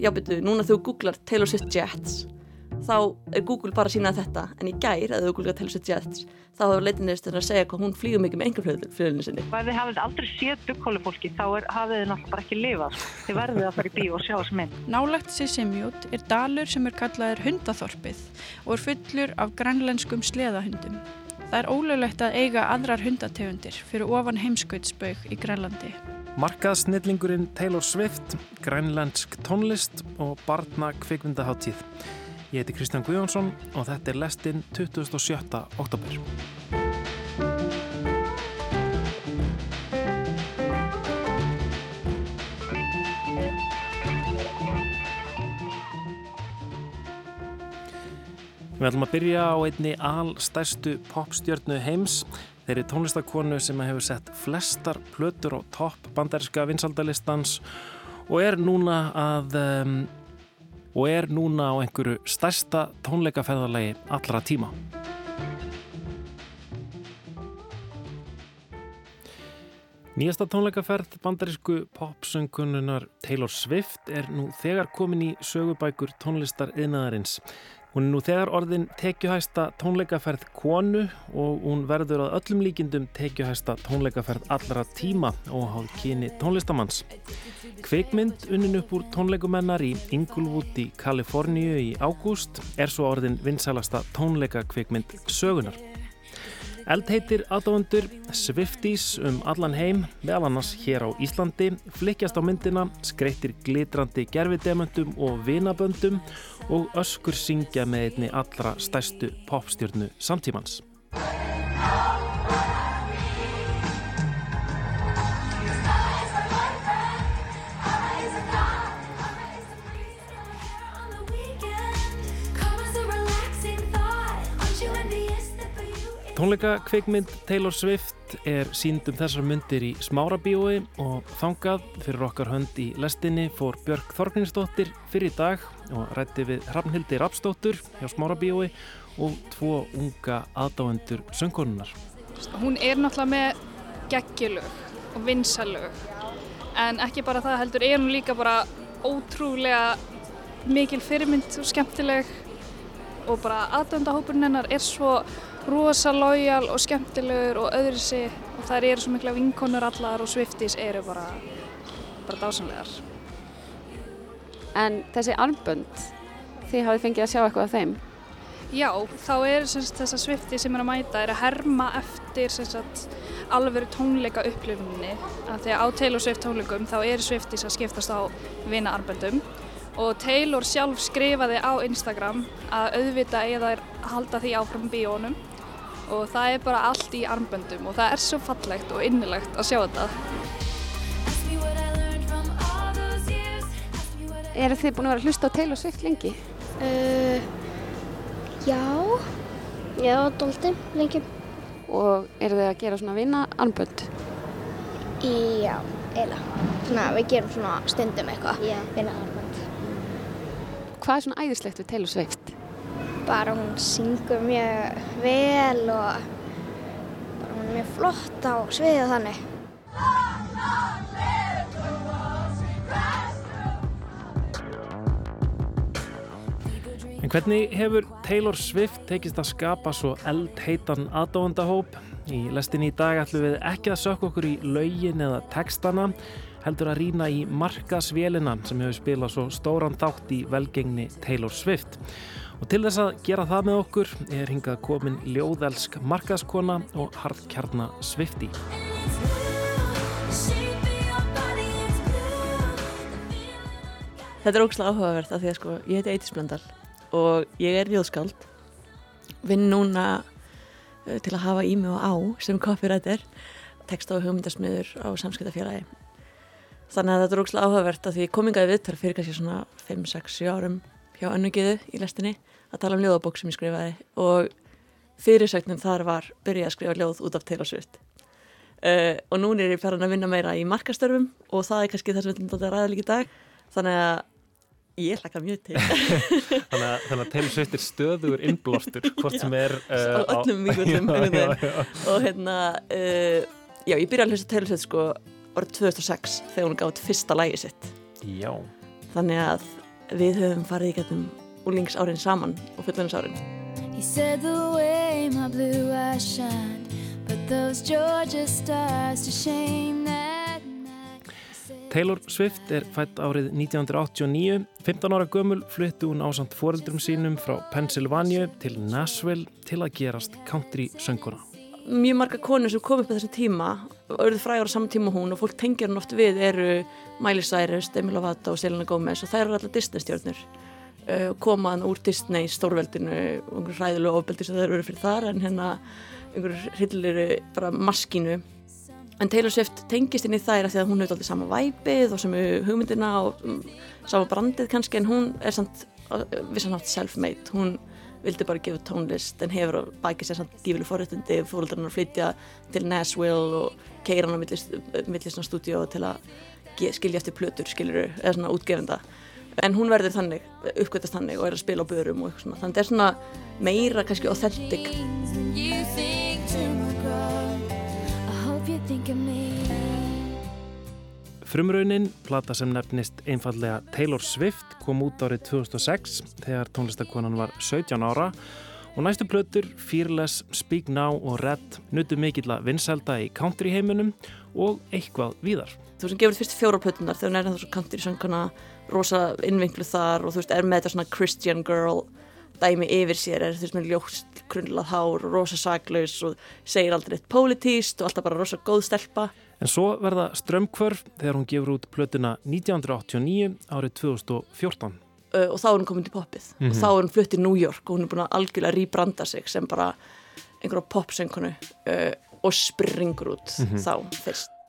já betur, núna þú googlar Taylor Swift Jets þá er Google bara að sína þetta en í gær, að þú googlar Taylor Swift Jets þá hefur leitinniðstur að segja hvað hún flýgur mikið með engarflöðinu sinni Ef þið hafið aldrei séð dukkólufólki þá er, hafið þið náttúrulega bara ekki lifað þið verðið að fara í bíó og sjá þess mynd Nálagt Sisimjút er dalur sem er kallaður hundaþorpið og er fullur af grænlenskum sleðahundum. Það er ólöglegt að eiga aðrar hundategundir fyrir ofan heimskautsbaug í Grænlandi. Markaðsnillingurinn Taylor Swift, grænlensk tónlist og barna kvikmyndaháttíð. Ég heiti Kristján Guðjónsson og þetta er lestinn 27. oktober. Við ætlum að byrja á einni alstærstu popstjörnu heims. Þeir eru tónlistakonu sem hefur sett flestar plötur á topp bandaríska vinsaldalistans og er núna að um, og er núna á einhverju stærsta tónleikaferðarlegi allra tíma. Nýjasta tónleikaferð bandarísku popsöngununar Taylor Swift er nú þegar komin í sögubækur tónlistar yðnaðarins. Hún er nú þegar orðin tekjuhæsta tónleikaferð konu og hún verður að öllum líkindum tekjuhæsta tónleikaferð allra tíma og hálf kyni tónlistamanns. Kveikmynd unnin upp úr tónleikumennar í Inglewood í Kaliforníu í ágúst er svo orðin vinsælasta tónleikakveikmynd sögunar. Eldheitir aðdáðundur Swifties um allan heim, meðal annars hér á Íslandi, flikjast á myndina, skreittir glitrandi gerfidemöndum og vinaböndum og öskur syngja með einni allra stærstu popstjörnu samtímans. Tónleika kveikmynd Taylor Swift er sínd um þessar myndir í Smárabíói og þangað fyrir okkar hönd í lestinni fór Björg Þorgninsdóttir fyrir dag og rætti við Hrafnhildi Rapsdóttur hjá Smárabíói og tvo unga aðdáendur söngkonunar. Hún er náttúrulega með geggjulög og vinsalög en ekki bara það heldur er hún líka bara ótrúlega mikil fyrirmynd og skemmtileg og bara aðdöndahópurinn hennar er svo rosa lojal og skemmtilegur og öðru sig og þær eru svo mikla vinkonur allar og Swifties eru bara, bara dásanlegar. En þessi armbönd, þið hafið fengið að sjá eitthvað af þeim? Já, þá er þess að Swifties sem er að mæta er að herma eftir alveru tónleika upplifunni að því að á Taylor Swift tónleikum þá eru Swifties að skiptast á vina armböndum og Taylor sjálf skrifaði á Instagram að auðvita eða halda því áfram bíónum og það er bara allt í armböndum og það er svo fallegt og innilegt að sjá þetta. Eru þið búin að vera að hlusta á Taylor Swift lengi? Uh, já, já, doldi lengi. Og eru þið að gera svona vinna armbönd? Já, eiginlega. Svona, við gerum svona stundum eitthvað, vinna armbönd. Hvað er svona æðislegt við Taylor Swift? Bara hún syngur mjög vel og bara hún er mjög flott á sviðið þannig. En hvernig hefur Taylor Swift tekist að skapa svo eldheitan aðdóðandahóp? Í lestin í dag ætlum við ekki að sökka okkur í laugin eða textana, heldur að rýna í markasvélina sem hefur spilað svo stóran þátt í velgengni Taylor Swift. Og til þess að gera það með okkur er hingað komin ljóðelsk markaskona og hardkjarna Swifti. Þetta er ógslag áhugavert af því að sko ég heiti Eitis Blöndal og ég er ljóðskáld. Vinn núna uh, til að hafa í mig og á sem copywriter text á hugmyndasmiður á samskiptafélagi. Þannig að þetta er ógslag áhugavert af því ég kom ingaði viðtar fyrir kannski svona 5-6-7 árum hjá önnugiðu í lestinni að tala um ljóðabók sem ég skrifaði og fyrirsögnin þar var byrjað að skrifa ljóð út af Taylor Swift. Uh, og núna er ég færðan að vinna meira í markastörfum og það er kannski það sem við ætlum að ræða líka í dag. Þannig að ég hlaka mjög til. Þannig, að, þannig að Taylor Swift er stöður innblástur hvort Já, sem er uh, á öllum mingundum og hérna uh, já ég byrjaði að hlusta Taylor Swift sko árið 2006 þegar hún gátt fyrsta lægi sitt. Já. Þannig að við höfum farið í getum úlingsárin saman og fullanisárin. He said the way my blue eyes shined Put those Georgia stars to shame that night Taylor Swift er fætt árið 1989 15 ára gömul flyttu hún ásand foreldrum sínum frá Pennsylvania til Nashville til að gerast country sönguna Mjög marga konur sem kom upp á þessu tíma auðvitað frægur á saman tíma hún og fólk tengir hann oft við eru Miley Cyrus, Demi Lovato og Selena Gomez og þær eru alltaf Disney stjórnur uh, komaðan úr Disney stórveldinu og einhverju hræðilegu ofbeldi sem það eru fyrir þar en hérna einhverju hrylliru bara maskínu. En Taylor Swift tengist inn í þær að því að hún hefur alltaf sama væpið og sama hugmyndina og um, sama brandið kannski en hún er samt vissanátt self-made. Hún vildi bara gefa tónlist en hefur bækið sér samt gífileg forrættindi fólkdrarnar að flytja til Nashville og keira hann á millist stúdíu til að skilja eftir plötur skiluru, eða svona útgefenda en hún verður þannig, uppgötast þannig og er að spila á börum og eitthvað svona þannig að það er svona meira kannski authentic Frumraunin, plata sem nefnist einfallega Taylor Swift kom út árið 2006 þegar tónlistakonan var 17 ára og næstu plötur Fearless, Speak Now og Red nutu mikill að vinselda í country heiminum og eitthvað víðar. Þú sem gefur fyrst fjóra plötunar þegar hún er þessu country sönguna rosa innvinklu þar og þú veist er með þetta svona Christian girl dæmi yfir sér, er þú veist með ljóst krunlað hár og rosa saglaus og segir aldrei eitt politíst og alltaf bara rosa góð stelpa. En svo verða strömmkvörf þegar hún gefur út plötuna 1989 árið 2014. Uh, og þá er hún komin til poppið mm -hmm. og mhm. þá er hún flutt í New York og hún er búin að algjörlega rýbranda sig sem bara einhverja popsöngkonu uh, og springur út mm -hmm. þá fyrst.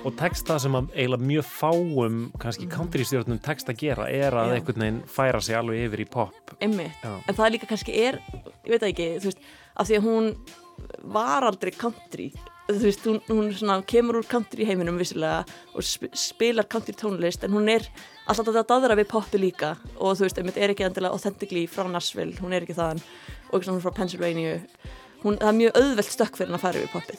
Og texta sem að eiginlega mjög fáum kannski mm. countrystjórnum text að gera er að Já. einhvern veginn færa sig alveg yfir í pop Einmitt. en það líka kannski er ég veit ekki, þú veist, af því að hún var aldrei country þú veist, hún, hún svona, kemur úr country heiminum vissilega og spilar country tónlist en hún er alltaf að daðra við poppi líka og þú veist, einmitt er ekki endilega authentically frá Nashville, hún er ekki þaðan og ekki svona frá Pennsylvania hún, það er mjög auðvelt stökk fyrir hann að fara yfir poppið.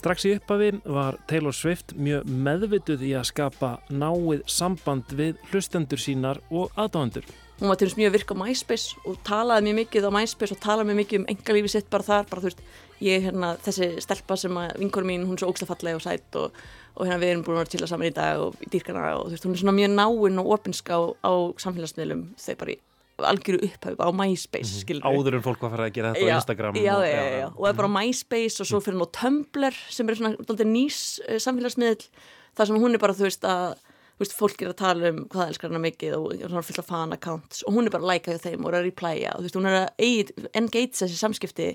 Strax í upphafi var Taylor Swift mjög meðvituð í að skapa náið samband við hlustendur sínar og aðdáðandur. Hún var til þess mjög virk á MySpace og talaði mjög mikið á MySpace og talaði mjög mikið um engalífi sitt bara þar, bara þú veist, ég hérna, þessi stelpa sem að vinkorum mín, hún er svo ógslafallega og sætt og, og hérna við erum búin að vera til að saman í dag og í dýrkana og þú veist, hún er svona mjög náinn og opinska á, á samfélagsmiðlum þegar bara í algjöru upphauð á MySpace mm skilur. Áður en fólk var að fara að gera þetta já, á Instagram. Já, og, já, já, já, og það er bara á MySpace og svo fyrir hún á Tumblr sem er svona nýs uh, samfélagsmiðl þar sem hún er bara, þú veist, að veist, fólk er að tala um hvað elskar hana mikið og svona fullt af fan accounts og hún er bara að læka þeim og er að replaya og þú veist, hún er að engage þessi samskipti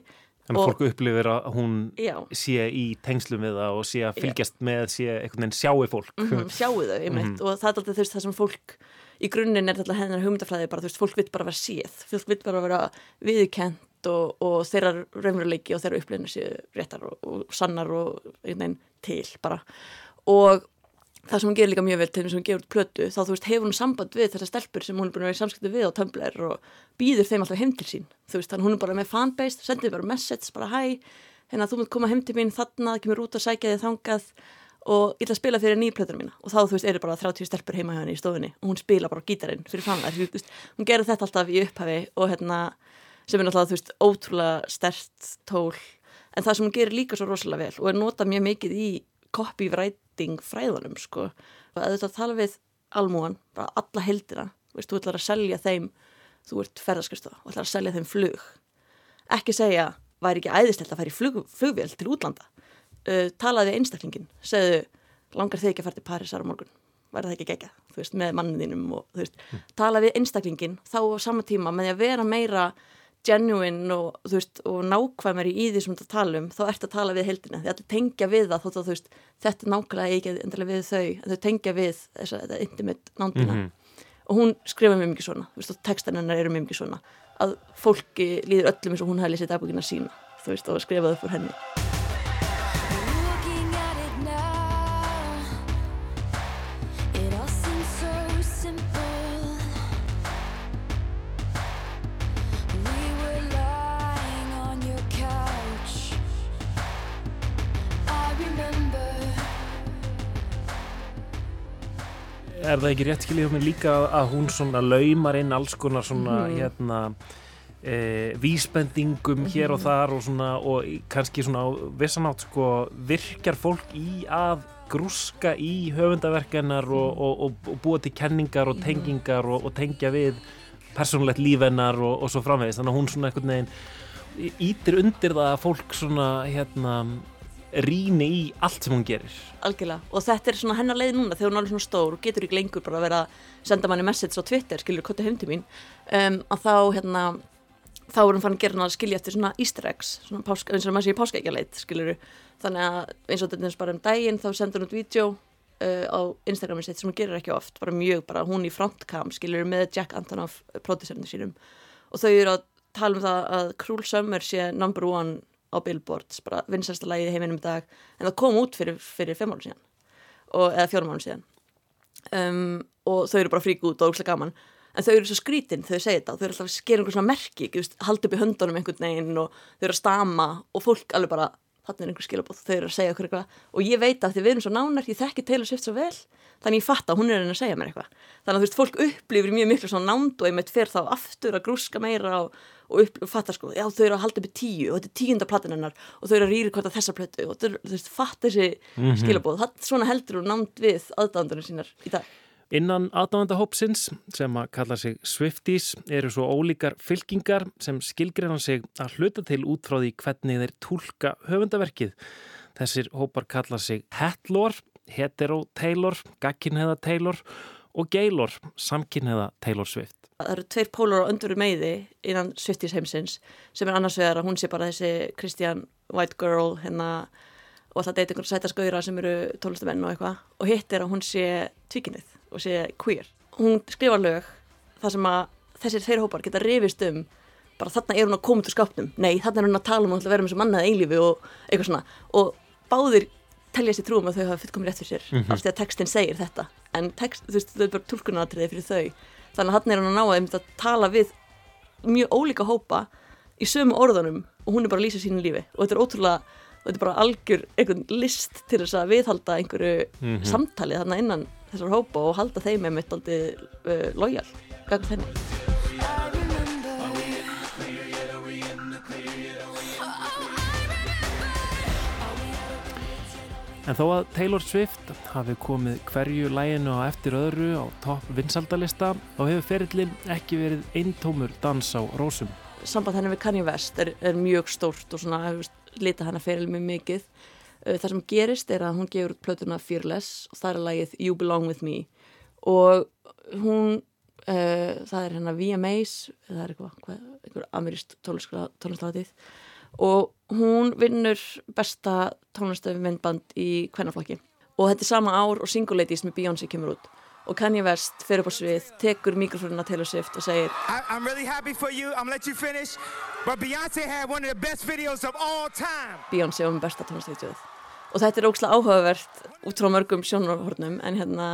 Þannig að fólk upplifir að hún já. sé í tengslum við það og sé að fylgjast já. með, sé einhvern veginn sjáu fólk. Mm -hmm, sjáu þau, ég meit, mm -hmm. og það er alltaf þess, það sem fólk, í grunninn er alltaf hennar hugmyndafræði bara, þú veist, fólk vil bara vera séð, fólk vil bara vera viðkent og, og þeirra raunveruleiki og þeirra upplifinu séu réttar og, og sannar og einhvern veginn til bara. Og það sem hún gerir líka mjög vel til þess að hún gefur út plötu þá þú veist hefur hún samband við þessar stelpur sem hún er búin að vera í samskiptu við á Tumblr og býður þeim alltaf heim til sín þú veist þannig hún er bara með fanbase, sendir bara message bara hæ, hérna þú mútt koma heim til mín þarna, kemur út og sækja þig þangað og ég ætla að spila fyrir nýplötur mína og þá þú veist eru bara 30 stelpur heima hjá henni í stofunni og hún spila bara gítarinn fyrir framlega hún gerir þetta alltaf í upphafi og hérna en það sem hún gerir líka svo rosalega vel og er notað mjög mikið í copywriting fræðanum sko. Og að þetta tala við almúan, bara alla heldina veist, þú ætlar að selja þeim þú ert ferðarskristofa og ætlar að selja þeim flug. Ekki segja, væri ekki æðislegt að í flug, flugvél til útlanda? Uh, talaði einstaklingin segðu, langar þig ekki að fara til Paris ára morgun? Væri það ekki gegja, þú veist, með manninum og þú veist, mm. talaði einstaklingin þá á sama tíma með að vera meira genuine og, veist, og nákvæmari í því sem þú tala um þá ert að tala við heldina, ætla að tengja við það þótt að veist, þetta nákvæmlega ekki endilega við þau, þau tengja við þessa, þetta intimate nándina. Mm -hmm. og hún skrifa mjög mikið svona, veist, og textan hennar eru mjög mikið svona að fólki líður öllum eins og hún hefði lýsið dagbúkina sína og skrifaði fyrir henni er það ekki rétt skiljið mér líka að hún svona laumar inn alls konar svona Mhm. hérna e, vísbendingum hér og þar og svona og kannski svona vissanátt sko virkjar fólk í að grúska í höfundaverkennar og, og, og, og búa til kenningar og tengingar og, og tengja við persónulegt lífennar og, og svo framvegist þannig að hún svona einhvern veginn ítir undir það að fólk svona hérna rýni í allt sem hún gerir. Algjörlega. Og þetta er svona hennar leið núna þegar hún er alveg svona stór og getur ekki lengur bara að vera að senda manni message á Twitter skilur kottu heim til mín. Um, að þá hérna þá er hún fann að gera hann að skilja eftir svona easter eggs svona páska, eins og maður sé í páskaækjaleit skilur þannig að eins og þetta er bara um daginn þá sendur hún út vídeo uh, á Instagramin sitt sem hún gerir ekki oft bara mjög bara hún í frontcam skilur með Jack Antonoff producerinu sínum. Og þau eru að tala um það að Cruel Summer sé number one á billboards, bara vinsasta lagið í heiminum í dag en það kom út fyrir, fyrir fimm árum síðan og, eða fjórum árum síðan. Um, og þau eru bara frík út og ógslag gaman. En þau eru svo skrítin þegar þau segja þetta þau eru alltaf að skera einhver svona merki haldi upp í höndunum einhvern veginn og þau eru að stama og fólk alveg bara þarna er einhver skilabóð, þau eru að segja okkur eitthvað. Og ég veit að því við erum svo nánar, ég þekki Taylor Swift svo vel þannig ég fatt að hún er að segja mér eitthvað. Þannig að þú veist, fólk upplifir mjög miklu svona nánd og einmitt fer þá aftur að grúska meira og, og, og fattar sko, já þau eru að halda upp í tíu og þetta er tíunda platin hennar og þau eru að rýri hvort að þessa plötu og þau eru, þú veist, fatt þessi Mhm. skilabóð, það, svona heldur hún nánd við aðdándunum sínar í dag Innan aðdáðandahópsins sem að kalla sig Swifties eru svo ólíkar fylkingar sem skilgreina sig að hluta til út frá því hvernig þeir tólka höfundaverkið. Þessir hópar kalla sig Hetlor, Hetero Taylor, Gagkinheða Taylor og Gaylor, Samkinheða Taylor Swift. það eru tveir pólur á önduru meiði innan Swifties heimsins sem er annars vegar að hún sé bara þessi Christian White Girl hérna og það deyta einhvern sæta skauðra sem eru tólestamenn og eitthvað og hitt er að hún sé tvíkinnið og sé queer. Hún skrifar lög þar sem að þessir þeir hópar geta rifist um bara þarna er hún að koma út úr skápnum nei, þarna er hún að tala um að vera með sem mannaði einlífi og eitthvað svona og báðir telja sér trúum að þau hafa fullkomið rétt fyrir sér Mhm. af því að textin segir þetta en text, þú veist, þau er bara tólkunatriði fyrir þau þannig að hann er hann að ná að, einmitt að tala við mjög ólíka hópa í sömu orðunum og hún er bara að lýsa sínu lífi og þetta er ótrúlega þetta er bara algjör einhvern list til þess að viðhalda einhverju Mhm. samtali þarna innan þessar hópa og halda þeim með mitt aldrei uh, lojal gagn þenni En þó að Taylor Swift hafi komið hverju læginu á eftir öðru á topp vinsaldalista þá hefur ferillin ekki verið eintómur dans á rósum. samband henni við Kanye West er, er mjög stórt og svona lita henni fyrir mjög mikið. Það sem gerist er að hún gefur plötuna Fearless og það er lagið You Belong With Me. Og hún uh, það er hérna VMAs það er eitthvað, hvað, einhver ameríst tónlistáðið og hún vinnur besta tónlistöfumindband í kvennaflokki og þetta er sama ár og Single Ladies með Beyoncé kemur út og Kanye West fer upp á svið, tekur mikrofónuna Taylor Swift og segir I'm really happy for you. I'm gonna let you finish. But Beyonce had one of the best videos of all time. Beyoncé var með besta tónlistöfutjóð og þetta er ógslag áhugavert út frá mörgum sjónarhornum en hérna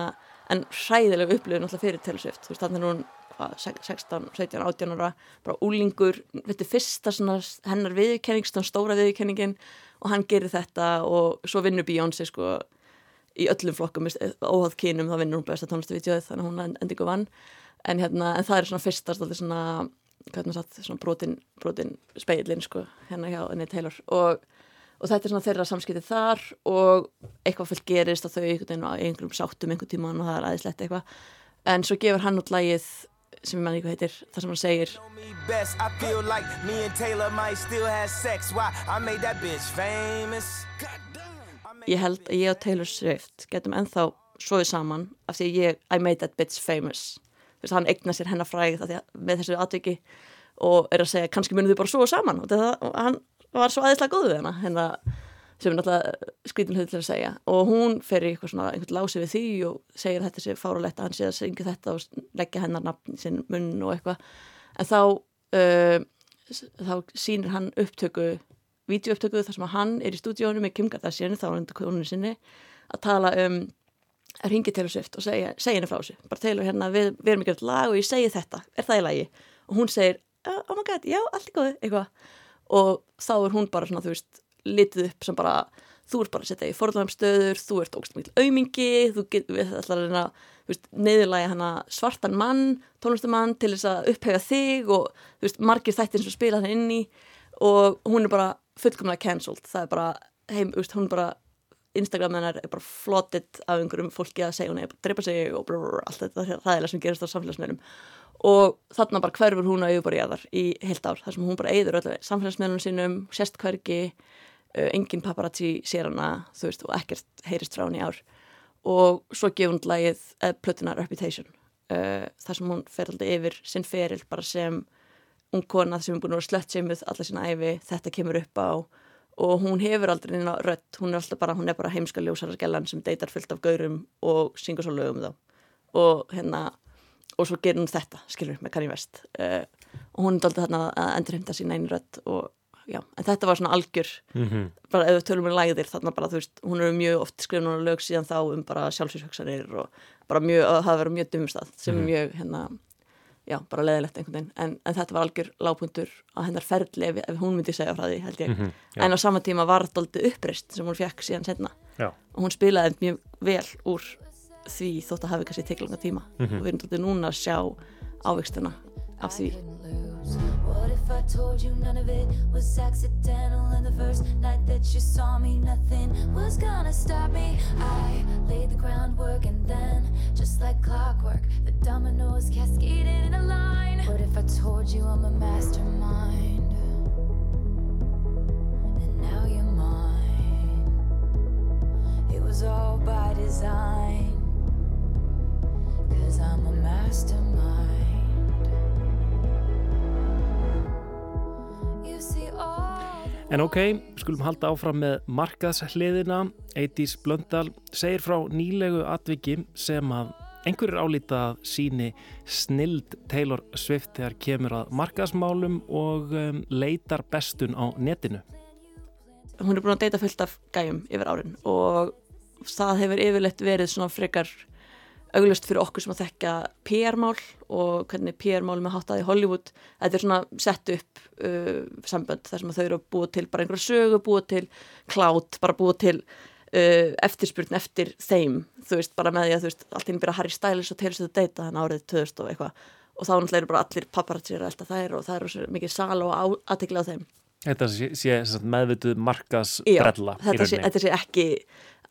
en hræðilega upplifun alltaf fyrir Taylor Swift þú veist þannig er hún hvað, 16, 17, 18 ára bara úlingur, þetta er fyrsta svona hennar viðurkenning, svona stóra viðurkenningin og hann gerir þetta og svo vinnur Beyoncé sko í öllum flokkum, óháð kynum þá vinnur hún besta tónlistavítjóð þannig að hún endi ykkur vann. En, hérna, en það er svona fyrsta stolti svona, hvernig satt, svona brotin, brotin speilin sko, hérna hjá henni Taylor. Og, og þetta er svona þeirra samskipti þar og eitthvað fullt gerist og þau einhvern veginn á einhverjum sáttum einhvern tíman og það er aðeinslegt eitthvað. En svo gefur hann út lagið sem ég manni hvað heitir, það sem hann segir. Ég held að ég og Taylor Swift getum ennþá svoðið saman af því að ég, I made that bitch famous. Þú veist, hann eignar sér hennar fræg með þessu atviki og er að segja kannski munum þau bara svoða saman. Og, það, og hann var svo aðeinslega góð við hennar hérna, sem er náttúrulega skrítin hlut til að segja. Og hún fer í eitthvað svona einhvern lási við því og segir að þetta sé fáralegt að hann sé að syngja þetta og leggja hennar nafn í sinn munn og eitthvað. En þá uh, þá sýnir hann upptöku vídeouptöku þar sem að hann er í stúdíónu með Kim Kardashian, þá er hann konunni sinni að tala um að ringi Taylor Swift og segja, segja henni frá þessu. Bara Taylor hérna, við, við erum ekki alltaf lag og ég segi þetta, er það í lagi? Og hún segir, oh my god, já, allt er góð eitthvað, og þá er hún bara svona, þú veist litið upp sem bara þú ert bara að setja í forðvæmstöður, þú ert ógst mikil aumingi, þú getur við ætlar að reyna neðurlægi hana svartan mann, tónlistamann til þess að upphega þig og þú veist, margir þættir sem spila það inn í og hún er bara fullkomlega cancelled, það er bara heim, veist, hún er bara Instagram hennar er bara flottitt af einhverjum fólki að segja hún er bara að drepa sig og brrr, allt þetta ræðilega sem gerist á samfélagsmeðlum og þarna bara hverfur hún að yfirborðiðar í heilt ár, þar sem hún bara eigður öllu samfélagsmeðlunum sínum, sérst hvergi engin paparazzi sér hana þú veist, og ekkert heyrist frá hún í ár. Og svo gefur hún lagið uh, Plötuna Reputation. Uh, þar sem hún fer alltaf yfir sinn feril bara sem ung kona sem er búin að vera slött seimuð alla sína æfi, þetta kemur upp á og hún hefur aldrei neina rött hún er alltaf bara, bara heimska ljósarargellan sem deytar fullt af gaurum og syngur svo lögum þá. Og hérna og svo gerir hún þetta, skilur, með Kanye West. Uh, og hún er alltaf þarna að endurheimta sín einu rött og já, en þetta var svona algjör mm -hmm. bara ef við tölum um lægðir þarna bara, þú veist, hún er mjög oft skrifin hún lög síðan þá um bara sjálfsvíshugsanir og bara mjög, að það verður mjög dumstað sem mm -hmm. mjög, hérna já, bara leðilegt einhvern veginn, en, en þetta var algjör lágpuntur á hennar ferli ef, ef hún myndi segja frá því, held ég, mm -hmm, en á sama tíma var þetta aldrei uppreist sem hún fekk síðan setna já. og hún spilaði mjög vel úr því þótt að hafi kannski teklanga tíma Mhm. og við erum aldrei núna að sjá ávegstuna af því What if I told you none of it was accidental? And the first night that you saw me nothing was gonna stop me. I laid the groundwork and then just like clockwork the dominoes cascaded in a line. What if I told you I'm a mastermind? And now you're mine. It was all by design. Cause I'm a mastermind En ok, skulum halda áfram með markaðshliðina. Eidís Blöndal segir frá nýlegu atviki sem að einhverjir álíta að síni snild Taylor Swift þegar kemur að markaðsmálum og um, leitar bestun á netinu. hún er búin að deyta fullt af gæjum yfir árin og það hefur yfirleitt verið svona frekar auglust fyrir okkur sem að þekka PR-mál og hvernig PR-málum er háttað í Hollywood. Þetta er svona sett upp uh, sambönd þar sem að þau eru að búa til bara einhverja sögu, búa til klát, bara búa til uh, eftirspurn eftir þeim, þú veist, bara með því að þú veist, allt inn byrja Harry Styles og Taylor Swift að deyta þannig árið 2000 og eitthvað. Og þá náttúrulega eru bara allir paparazzi að elta þær og það er rosa mikið sal og aðtekla á þeim. Þetta sé, sé meðvituð Já, markaðsbrella í rauninni. þetta sé ekki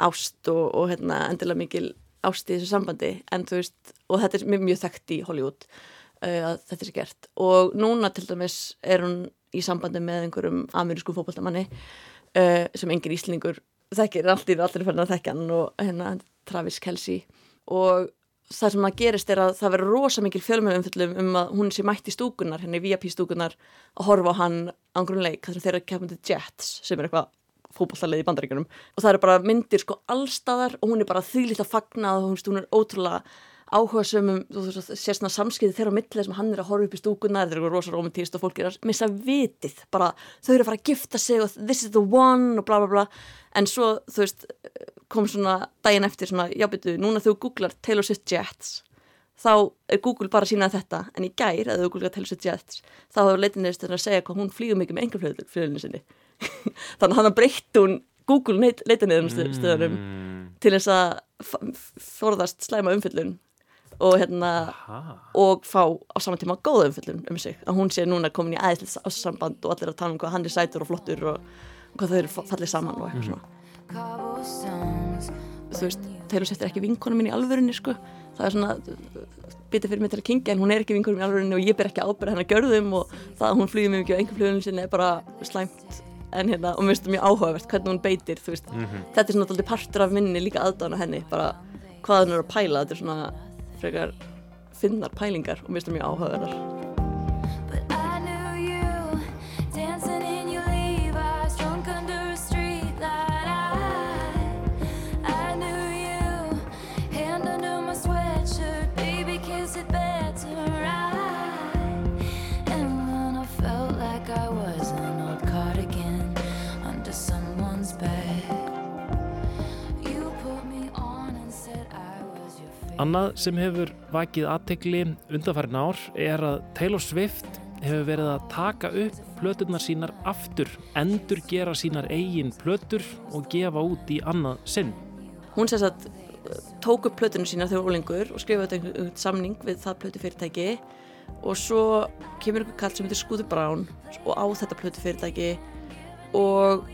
ást og, og hérna, endilega mikil ást í þessu sambandi en þú veist, og þetta er mjög, mjög þekkt í Hollywood uh, að þetta sé gert. Og núna til dæmis er hún í sambandi með einhverjum amerísku fótballtamanni uh, sem engin íslingur þekkir, allir, allir fann að þekka hann og hérna Travis Kelce. Og það sem að gerist er að það verður rosa mikil fjölmjölumfyllum um að hún sé mætt í stúkunar, henni VIP stúkunar að horfa á hann á einhverjum leik þar sem þeirra kemur til Jets sem er eitthvað fótballtalið í bandaríkjunum. Og það eru bara myndir sko allstaðar og hún er bara þýlitt að fagna og hún, er ótrúlega áhuga sömum, þú veist, sér svona samskipti þeirra á milli sem hann er að horfa upp í stúkunar þetta er eitthvað rosa romantíst og fólk er að missa vitið. Bara þau eru að fara að gifta sig og this is the one og bla bla bla. En svo þú veist kom svona daginn eftir svona, já betur, núna þú googlar Taylor Swift Jets þá er Google bara að sína þetta. En í gær, eða þú googlar Taylor Swift Jets þá hefur leitinist að segja hvað hún flýgur mikið með engarflöðinu sinni þannig að hann breytt hún Google leitinniðum stöðunum Mm. til þess að forðast slæma umfyllun og hérna Aha. og fá á saman tíma góða umfyllun um sig að hún sé núna komin í aðeinslega ásamband og allir að tala um hvað hann er sætur og flottur og hvað þau eru fa- fallið saman og eitthvað svona cobblestones þú veist, Taylor Swift er ekki vinkona mín í alvörunni sko, það er svona bitið fyrir mig til að kingja en hún er ekki vinkona mín í alvörunni og ég ber ekki ábyrð hennar gjörðum og það að hún flýði mjög mikið á einhver fluginu sinni er bara slæmt en hérna, og mér finnst það mjög áhugavert hvernig hún beitir, þú veist, þetta er svona alltaf partur af minni líka aðdáðan á henni, bara hvað hún er að pæla, þetta er svona frekar finnar pælingar og mér finnst það mjög áhugaverðar Annað sem hefur vakið aðtegli undanfærin ár er að Taylor Swift hefur verið að taka upp plöturnar sínar aftur, endur gera sínar eigin plötur og gefa út í annað sinn. Hún sem sagt tók upp plötunum sína þegar ólingur og skrifaði einhvern samning við það plötufyrirtæki og svo kemur einhver kall sem heitir Skúður Brán og á þetta plötufyrirtæki og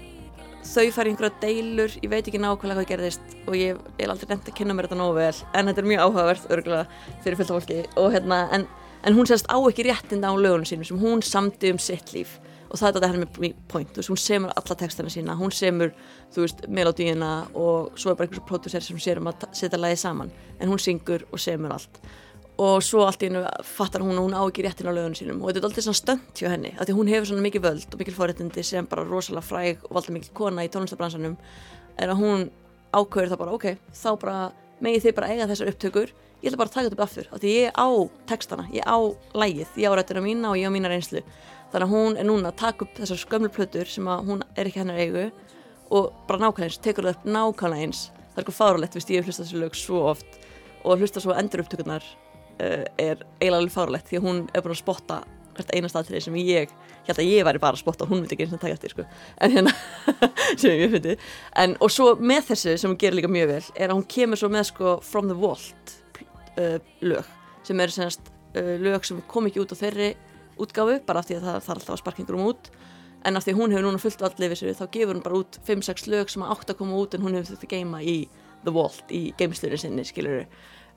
þau fari einhverja deilur, ég veit ekki nákvæmlega hvað gerðist og ég er aldrei nefnt að kynna mér þetta nógu vel en þetta er mjög áhugavert örgulega fyrir fylgta fólki. Og hérna en, en hún sérst á ekki réttinda á lögunum sínum sem hún samdi um sitt líf. Og það er þetta henni með point, þú veist, hún semur alla textana sína, hún semur, þú veist, melodíina og svo er bara einhversu pródúser sem sér um að setja lagið saman, en hún syngur og semur allt og svo allt í hennu fattar hún að hún á ekki réttin á lögunum sínum. Og þetta er alltaf svona stönd hjá henni, af því að hún hefur svona mikið völd og mikil forréttindi sem bara rosalega fræg og valda mikil kona í tónlistabransanum er að hún ákveður það bara, ok, þá bara megið þið bara eiga þessar upptökur. Ég ætla bara að taka þetta upp aftur, af því ég á textana, ég á lægið, ég á rættina mína og ég á mína reynslu. Þannig að hún er núna að taka upp þessar skömmlu plötur sem að hún er ekki hennar eigu og bara nákvæmlega eins, tekur það upp nákvæmlega eins. Það uh, er eiginlega alveg fáralegt því að hún er búin að spotta hvert einast aðtrið sem ég held að ég væri bara að spotta og hún myndi ekki eins og taka eftir sko. en hérna, sem ég fyndi. En, og svo með þessu sem hún gerir líka mjög vel er að hún kemur svo með sko From the Vault uh, lög sem eru semst uh, lög sem kom ekki út á þeirri útgáfu bara af því að það þarf alltaf að sparka einhverjum út. En af því hún hefur núna fullt vall yfir sér þá gefur hún bara út 5-6 lög sem átt að koma út en hún hefur þetta geima í The Vault í geimslurin sinni skilur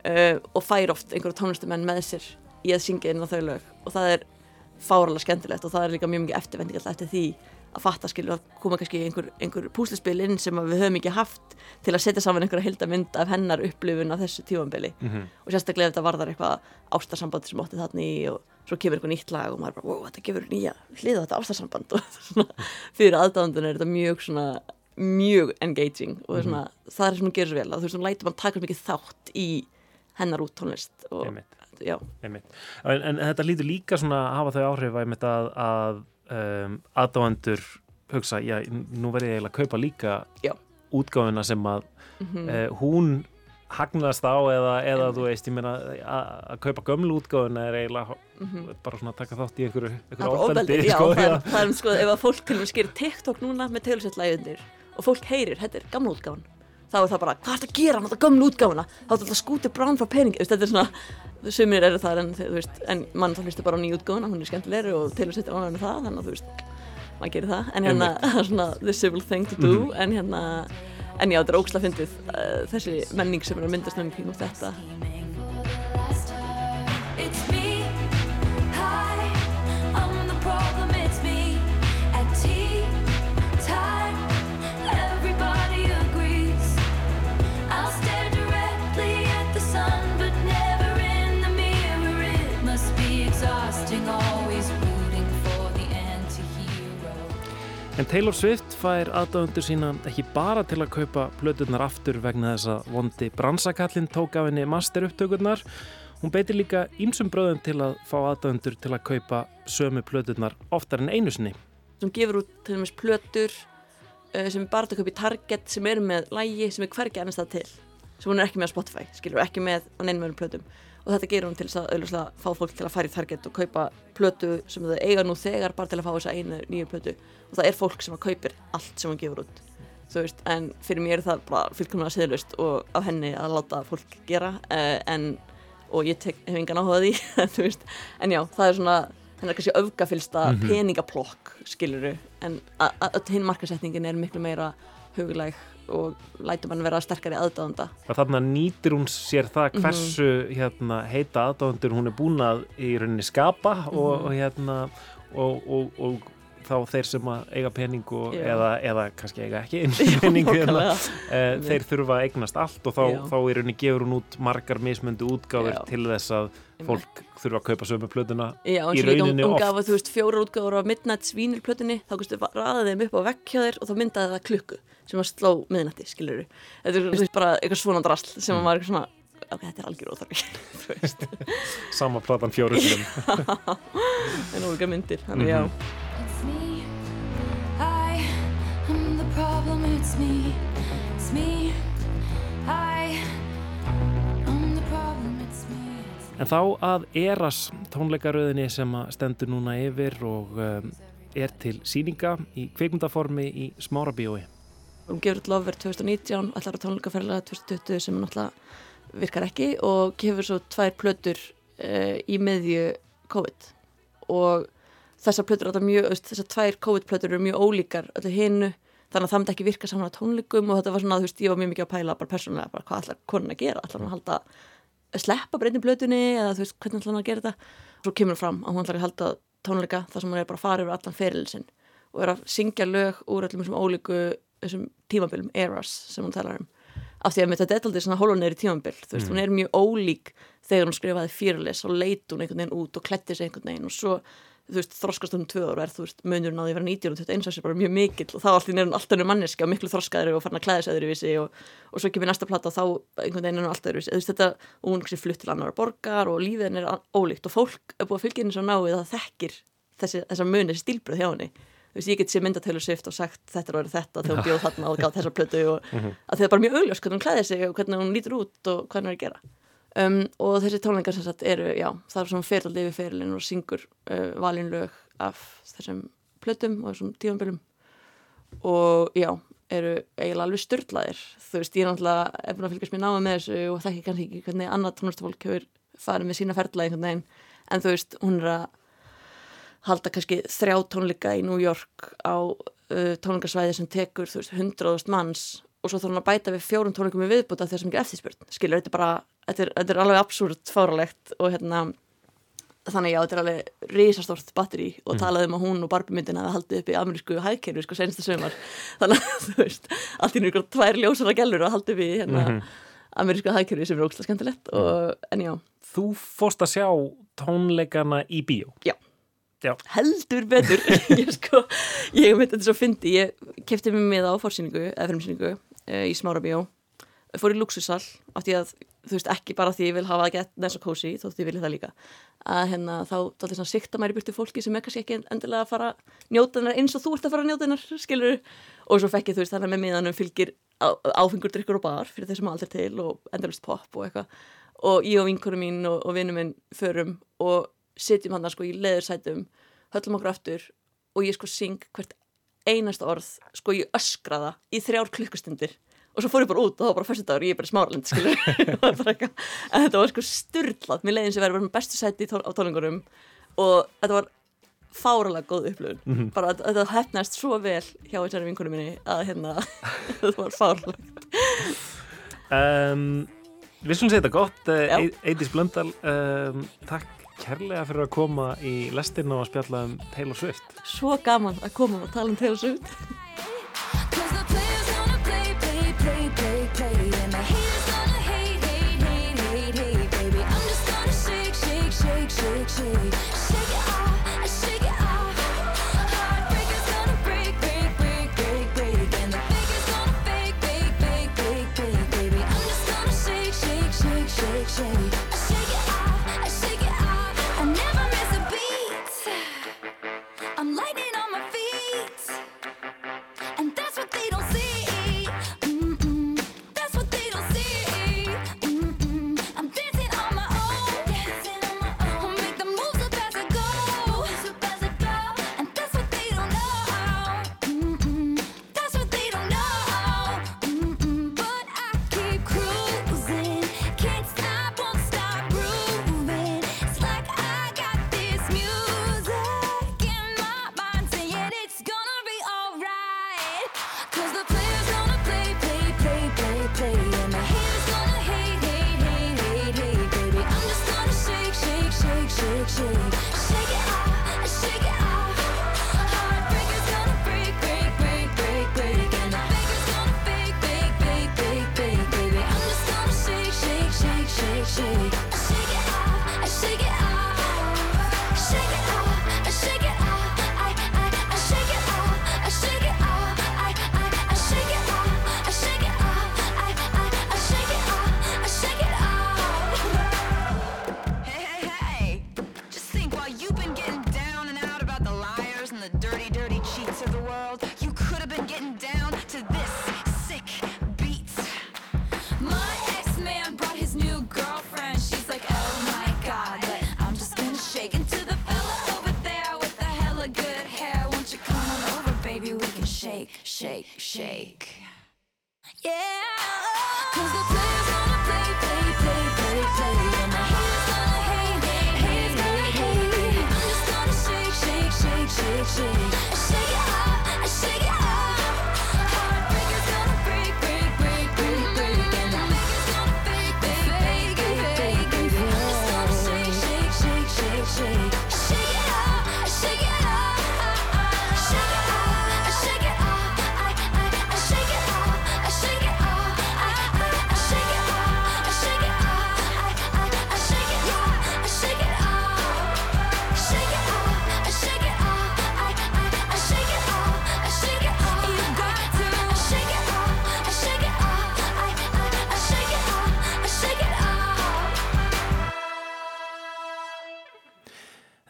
uh, og fær oft einhverju tónlistumenn með sér í að syngja inn á þau lög. Og það er fáralega skemmtilegt og það er líka mjög mikið eftirvending alltaf eftir því að fatta skilur að koma kannski einhver, einhver púslispil inn sem við höfum ekki haft til að setja saman einhverja heldamynd af hennar upplifun af þessu tífambili Mhm. og sérstaklega þetta varðar eitthvað ástarsamband sem átti þarna í og svo kemur eitthvað nýtt lag og maður bara, wow, þetta gefur nýja hlið á þetta ástarsamband. Og svona, fyrir aðdándun er þetta mjög svona mjög engaging og svona, það er sem hún gerir svo vel að þú veist, hún lætur mann taka mikið þátt í hennar út tónlist og Einmitt. Einmitt. En, en þetta lítur líka svona að hafa þau áhrif að, að um, aðdáendur hugsa, já, nú verð ég eiginlega að kaupa líka Já. útgáfuna sem að Mhm. uh, hún hagnast á eða, eða þú veist, ég meina að kaupa gömlu útgáfuna er eiginlega bara svona að taka þátt í einhverju, bara ofbeldi, já, sko, það það er sko, ef að fólk til dæmis gerir TikTok núna með teglisett lagi undir og fólk heyrir, þetta er gamla útgáfan þá er það bara, hvað er þetta að gera, þetta gamla útgáfana þá er þetta skúti brán frá pening. Þetta er svona, sumir eru það en, veist, en mann þá hlustu bara á nýju útgáfana hún er skemmtilegri og teglisett er ánægð með það þannig að þú veist, maður gerir það. En hérna, er svona the civil thing to do Mhm. en hérna, en já, þetta er ógslag fyndið uh, þessi menning sem er myndast um þetta En Taylor Swift fær aðdáðundur sína ekki bara til að kaupa plöturnar aftur vegna þess að vondi bransakallin tók af henni master upptökurnar. Hún beitir líka ýmsum bröðum til að fá aðdáðundur til að kaupa sömu plöturnar oftar en einu sinni. sem gefur út til dæmis plötur uh, sem er bara hægt að kaupa í Target sem eru með lægi sem er hvergi annars það til sem hún er ekki með á Spotify, skilur, ekki með á neinum öðrum plötum og þetta gerur hún til þess að auðvitað fá fólk til að fara í Target og kaupa plötu sem þau eiga nú þegar bara til að fá þessa einu nýju plötu. Og það er fólk sem að kaupir allt sem hún gefur út þú veist, en fyrir mér er það bara fullkomlega siðlust og á henni að láta fólk gera uh, en, og ég tek, hef engan áhuga á því þú veist, en já, það er svona hennar kannski öfgafylsta Mhm. peningaplokk skiluru, en öll hinn markasetningin er miklu meira huglæg og lætur mann vera sterkari aðdáðanda Og þarna nýtir hún sér það Mhm. hversu hérna, heita aðdáðundur hún er búin að í rauninni skapa og, Mhm. og, hérna, og, og, og þá þeir sem að eiga pening og, Já. eða, eða kannski eiga ekki einu pening hérna, nákvæmlega. e, þeir þurfa að eignast allt og þá, Já. þá í rauninni gefur hún út margar mismöndu útgáfur Já. til þess að fólk þurfa að kaupa sömu plötuna Já, í eins og líka hún, rauninni hún oft gaf þú veist fjóra útgáður af Midnight svínilplötunni þá kannski ræðið þeim upp á vekk hjá þér og þá myndaði það klukku sem að sló miðnætti, skilur þetta er veist, bara eitthvað svona drasl sem Mm. að er eitthvað svona ok, þetta er algjör óþarfi sama platan fjóru sinum en ólika myndir þannig já, It's me. En þá að Eras tónleikaröðinni sem að stendur núna yfir og um, er til síninga í kveikmyndaformi í Smárabíói. Hún gefur út Lover 2019, allar á tónleikaferðilega 2020 sem náttúrulega virkar ekki og gefur svo tvær plötur uh, í miðju COVID og þessar plötur alltaf mjög, þessar tvær COVID-plötur eru mjög ólíkar öllu hinnu þannig að það myndi ekki virka saman á tónleikum og þetta var svona, þú veist, ég var mjög mikið að pæla bara persónulega, bara hvað ætlar konan að gera ætlar hún að halda, að sleppa breytin blötunni eða þú veist, hvernig ætlar hún að gera þetta svo kemur fram að hún ætlar að halda tónleika þar sem hún er bara að fara yfir allan ferilin sinn og er að syngja lög úr öllum þessum ólíku þessum tímabilum, eras sem hún talar um af því að með þetta er aldrei svona hóluneyri tímabil þú veist, Mm. hún er mjög ólík þegar hún skrifaði fyrirles og leit hún einhvern veginn út og kletti sig einhvern veginn og svo þú veist, þroskast um tvö ára er þú veist, munurinn á því að vera 19 og 21 árs er bara mjög mikill og þá allt í nefnum alltaf nefnum manneski og miklu þroskaðri og farin að klæða sig öðruvísi og, og svo kemur næsta plata og þá einhvern veginn er hún alltaf öðruvísi, þú veist, þetta og hún er flutt til annar borgar og lífið henni er ólíkt og fólk er búið að fylgja henni svo náið að það þekkir þessi, þessa mun, þessi stílbröð hjá henni. Þú veist, ég get sér mynda Taylor Swift og sagt þetta er orðið þetta þegar hún bjóð þarna og gátt þessa plötu. Og Mhm. að það er bara mjög augljós hvernig hún klæðir sig og hvernig hún lítur út og hvað hún er að gera um, og þessi tónleikar sem sagt eru, já, það er svona ferðal yfir ferilinn og syngur uh, valin lög af þessum plötum og þessum tímanbölum og já, eru eiginlega alveg styrlaðir þú veist, ég er náttúrulega búin að fylgjast mér náma með þessu og þekki kannski ekki hvernig annað tónlistafólk hefur farið með sína ferðla einhvern veginn, en þú veist, hún er að halda kannski þrjá tónleika í New York á uh, tónleikasvæði sem tekur, þú veist, hundraðust manns. Og svo þarf hún að bæta við fjórum tónleikum í viðbúta þegar sem ekki eftirspurn, skilur, þetta er bara þetta er, þetta er alveg absúrt fáralegt og hérna þannig já, þetta er alveg risastórt batteri og Mhm. talaði um að hún og Barbie myndin hafi haldið upp í amerísku hægkerfi sko sensta sömar þannig að þú veist, allt í nýgur tvær ljósara gælur að haldið upp í hérna Mhm. amerísku hægkerfi sem er ógslag skemmtilegt og, en já, Þú fórst að sjá tónleikana í bíó. Já. Já. heldur betur ég sko, ég veit þetta svo fyndi ég kefti mig með á fórsýningu eða fremsýningu e, í Smárabíó fór í luxusal af því að þú veist ekki bara því ég vil hafa það gett næst og kósi þótt ég vilja það líka að hérna þá þá svona sikta mér í byrtu fólki sem er kannski ekki endilega að fara að njóta hennar eins og þú ert að fara að njóta hennar skilur og svo fekk ég þú veist þannig að með miðanum fylgir áfengur drikkur og bar fyrir þeir sem aldrei til og endalist pop og eitthvað. Og ég og vinkunum mín og, og vinnum minn förum og sitjum hann sko í leðursætum höllum okkur aftur og ég sko syng hvert einasta orð sko ég öskraða í þrjár klukkustundir og svo fór ég bara út og það var bara fyrstu dagur og ég er bara smáralind skilur bara en þetta var sko styrlað mér leiðin sem verið bara með bestu sæti í tón, á tónlingunum og þetta var fáralega góð upplöfun Mhm. bara að- þetta hefnast svo vel hjá þessari vinkunum minni að hérna þetta var fáralega Um, við slum segja þetta gott, uh, Eidís Blöndal, um, takk kærlega fyrir að koma í lestina og að spjalla um Taylor Swift. svo gaman að koma og tala um Taylor Swift shake, shake, shake, shake, it off, shake it off. Heartbreakers gonna break, break, break, break, break. And the fakers gonna fake, fake, fake, fake, fake, baby. I'm just gonna shake, shake, shake, shake. Shake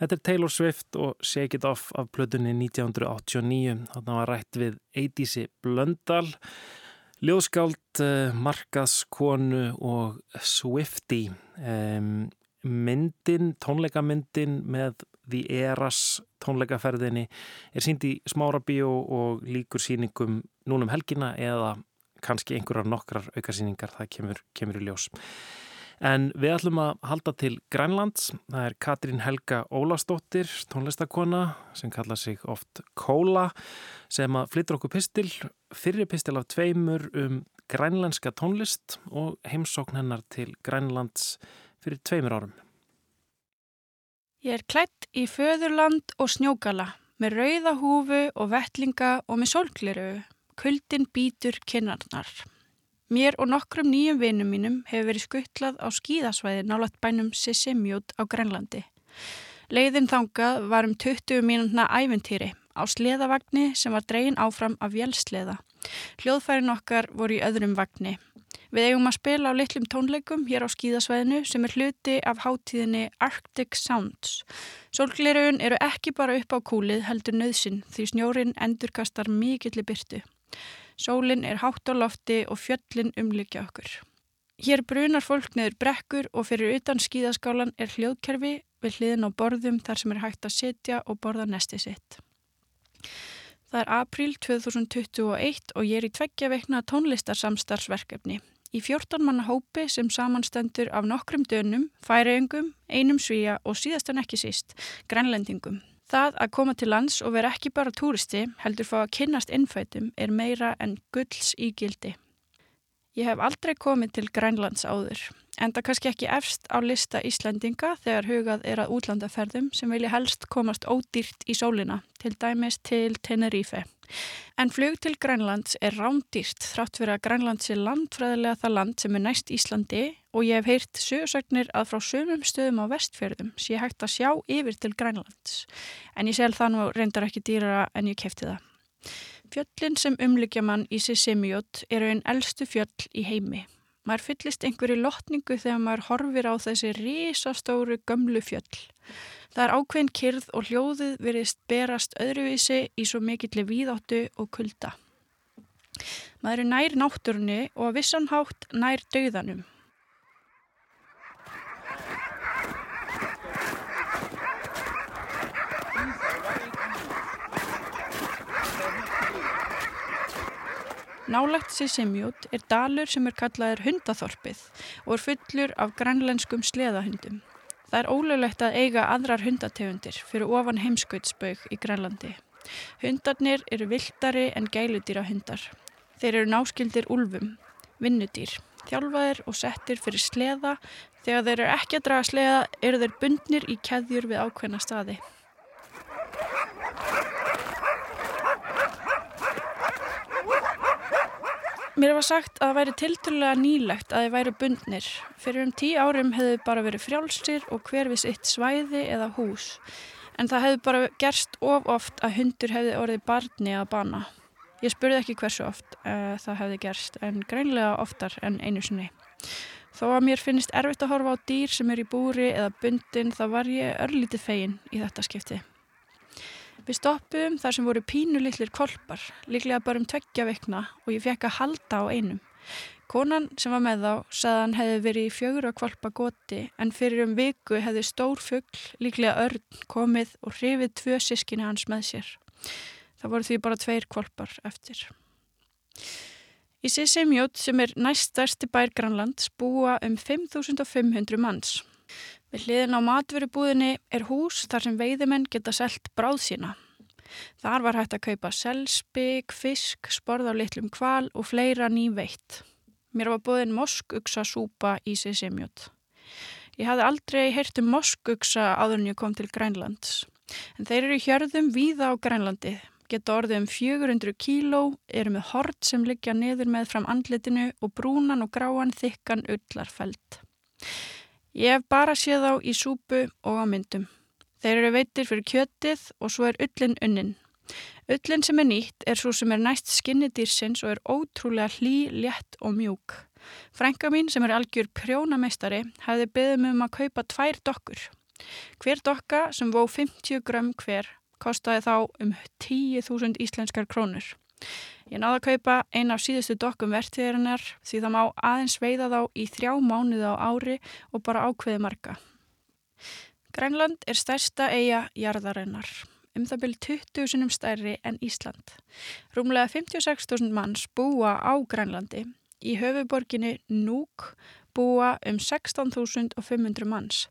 Þetta er Taylor Swift og Shake It Off af plötunni 1989. Þarna var rætt við Eidísi Blöndal, ljóðskáld, eh, markaðskonu og Swifty. Um, myndin, tónleikamyndin með The Eras tónleikaferðinni er sínd í smárabíó og líkur síningum núnum helgina eða kannski einhverjar nokkrar aukasýningar, það kemur, kemur í ljós. En við ætlum að halda til Grænlands. Það er Katrín Helga Ólastóttir, tónlistakona sem kalla sig oft Kóla sem að flyttur okkur pistil, fyrri pistil af tveimur um grænlenska tónlist og heimsókn hennar til Grænlands fyrir tveimur árum. Ég er klætt í föðurland og snjókala með rauða húfu og vettlinga og með sólgliru. Kuldin býtur kinnarnar. Mér og nokkrum nýjum vinum mínum hefur verið skuttlað á skíðasvæði nálat bænum Sissimjút á Grænlandi. Leiðin þangað var um 20 mínúna æventýri á sleðavagni sem var dregin áfram af vélsleða. Hljóðfærin okkar voru í öðrum vagni. Við eigum að spila á litlum tónleikum hér á skíðasvæðinu sem er hluti af hátíðinni Arctic Sounds. Sólglerugun eru ekki bara upp á kúlið heldur nöðsin því snjórin endurkastar mikilli byrtu. Sólin er hátt á lofti og fjöllin umlikja okkur. Hér brunar fólk neður brekkur og fyrir utan skíðaskálan er hljóðkerfi við hliðin á borðum þar sem er hægt að setja og borða nesti sitt. Það er apríl 2021 og ég er í tveggja veikna tónlistarsamstarfsverkefni. Í 14 manna hópi sem samanstendur af nokkrum dönum, færiöngum, einum svíja og síðastan ekki síst, grænlendingum. Það að koma til lands og vera ekki bara túristi heldur fá að kynnast innfætum er meira en gulls í gildi. Ég hef aldrei komið til Grænlands áður, en það kannski ekki efst á lista Íslandinga þegar hugað er að útlandaferðum sem vilja helst komast ódýrt í sólina, til dæmis til Tenerife. En flug til Grænlands er rándýrt þrátt fyrir að Grænlands er landfræðilega það land sem er næst Íslandi og ég hef heyrt sögursögnir að frá sömum stöðum á vestfjörðum sé hægt að sjá yfir til Grænlands. En ég sel það nú reyndar ekki dýrara en ég kefti það. Fjöllin sem umlikja mann í Sissimjót eru einn eldstu fjöll í heimi. Maður fyllist einhverju lotningu þegar maður horfir á þessi risastóru gömlu fjöll. Það er ákveðin kyrð og hljóðið verist berast öðruvísi í svo mikilli víðáttu og kulda. Maður er nær náttúrunni og að vissan hátt nær dauðanum. Nálagt Sissimjút er dalur sem er kallaður hundaþorpið og er fullur af grænlenskum sleðahundum. Það er ólöglegt að eiga aðrar hundategundir fyrir ofan heimskautsbaug í Grænlandi. Hundarnir eru viltari en gæludýra hundar. Þeir eru náskildir úlfum, vinnudýr, þjálfaðir og settir fyrir sleða. Þegar þeir eru ekki að draga sleða eru þeir bundnir í keðjur við ákveðna staði. Mér var sagt að það væri tilturlega nýlegt að þeir væri bundnir. Fyrir um tíu árum hefðu bara verið frjálsir og hver við sitt svæði eða hús. En það hefðu bara gerst of oft að hundur hefði orðið barni að bana. Ég spurði ekki hversu oft uh, það hefði gerst en greinlega oftar en einu sinni. Þó að mér finnist erfitt að horfa á dýr sem er í búri eða bundin þá var ég örlítið fegin í þetta skipti. Við stoppum þar sem voru pínulillir kolpar, líklega bara um tveggja vikna og ég fekk að halda á einum. Konan sem var með þá sagði hann hefði verið í fjögur að kvalpa goti en fyrir um viku hefði stór fuggl, líklega örn, komið og hrifið tvö sískinni hans með sér. Það voru því bara tveir kvalpar eftir. Í Sissimjót sem er næst stærsti bær Grænlands búa um 5500 manns. Við hliðin á matverubúðinni er hús þar sem veiðimenn geta selt bráð sína. Þar var hægt að kaupa selspik, fisk, sporð á litlum kval og fleira ný veitt. Mér var búðin moskugsa súpa í Sissimjót. Ég hafði aldrei heyrt um moskugsa áður en ég kom til Grænlands. En þeir eru hjörðum víða á Grænlandi geta orðið um 400 kíló, eru með hort sem liggja niður með fram andlitinu og brúnan og gráan þykkan ullarfeld. Ég hef bara séð á í súpu og á myndum. Þeir eru veitir fyrir kjötið og svo er ullin unnin. Ullin sem er nýtt er svo sem er næst skinni dýrsins og er ótrúlega hlý, létt og mjúk. Frænka mín sem er algjör prjónameistari hefði beðið mig um að kaupa tvær dokkur. Hver dokka sem vó 50 grömm hver kostaði þá um 10.000 íslenskar krónur. Ég náði að kaupa eina af síðustu dokkum vertiðarinnar því það má aðeins veiða þá í þrjá mánuði á ári og bara ákveði marga. Grænland er stærsta eiga jarðarinnar, um það byrj 20.000 stærri en Ísland. Rúmlega 56.000 manns búa á Grænlandi. Í höfuborginni Núk búa um 16.500 manns,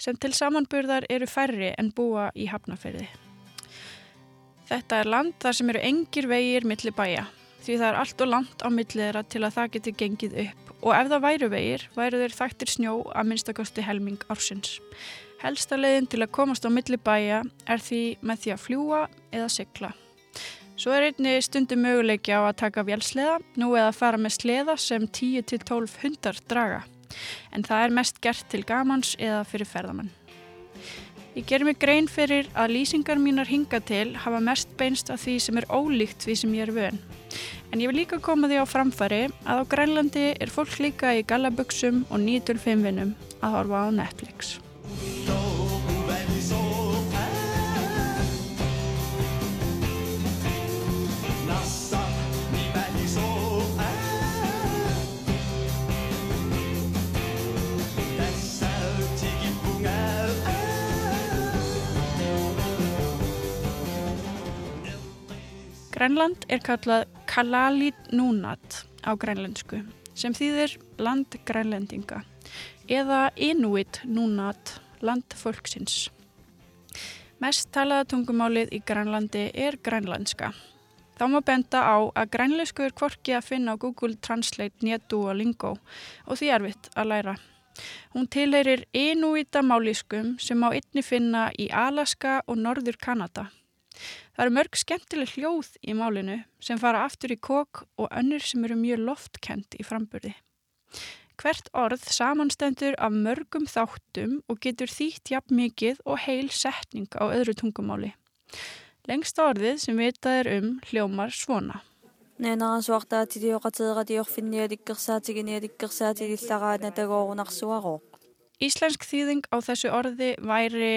sem til samanburðar eru færri en búa í Hafnafyrði. Þetta er land þar sem eru engir vegir milli bæja því það er allt og langt á milli þeirra til að það geti gengið upp og ef það væru vegir væru þeir þættir snjó að minnstakosti helming ársins. Helsta leiðin til að komast á milli bæja er því með því að fljúa eða sykla. Svo er einni stundum möguleiki á að taka vélsleða nú eða fara með sleða sem 10-12 hundar draga en það er mest gert til gamans eða fyrir ferðamann. Ég ger mig grein fyrir að lýsingar mínar hinga til hafa mest beinst af því sem er ólíkt því sem ég er vön. En ég vil líka koma því á framfari að á Grænlandi er fólk líka í gallabuxum og 9-5 vinnum að horfa á Netflix. Grænland er kallað Kalalit Nunat á grænlensku sem þýðir land grænlendinga eða Inuit Nunat, land fólksins. Mest talaða tungumálið í Grænlandi er grænlandska. Þá má benda á að grænlensku er kvorki að finna á Google Translate, Netu og Lingo og því erfitt að læra. Hún tilheyrir Inuita máliskum sem má einni finna í Alaska og Norður Kanada. Það eru mörg skemmtileg hljóð í málinu sem fara aftur í kók og önnur sem eru mjög loftkend í framburði. Hvert orð samanstendur af mörgum þáttum og getur þýtt jafn mikið og heil setning á öðru tungumáli. Lengsta orðið sem vitað er um hljómar svona. Íslensk þýðing á þessu orði væri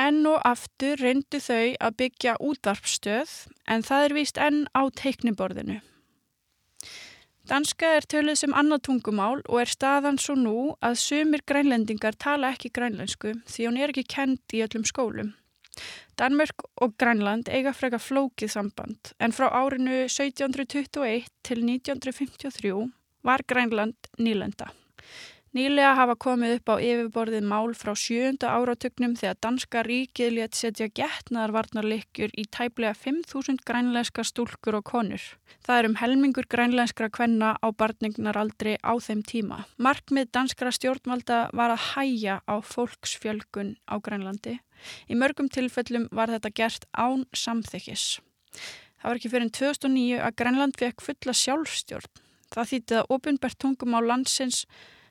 Enn og aftur reyndu þau að byggja útvarpstöð en það er víst enn á teikniborðinu. Danska er töluð sem annað tungumál og er staðan svo nú að sumir grænlendingar tala ekki grænlensku því hún er ekki kend í öllum skólum. Danmörk og Grænland eiga freka flókið samband en frá árinu 1721 til 1953 var Grænland nýlenda. Nýlega hafa komið upp á yfirborðið mál frá sjönda áratugnum þegar danska ríkið létt setja getnaðarvarnarlikjur í tæplega 5.000 grænlenska stúlkur og konur. Það er um helmingur grænlenskra kvenna á barningnaraldri á þeim tíma. Markmið danskra stjórnvalda var að hæja á fólksfjölgun á Grænlandi. Í mörgum tilfellum var þetta gert án samþykkis. Það var ekki fyrir 2009 að Grænland fekk fulla sjálfstjórn. Það þýtti að ofinbært tungum á landsins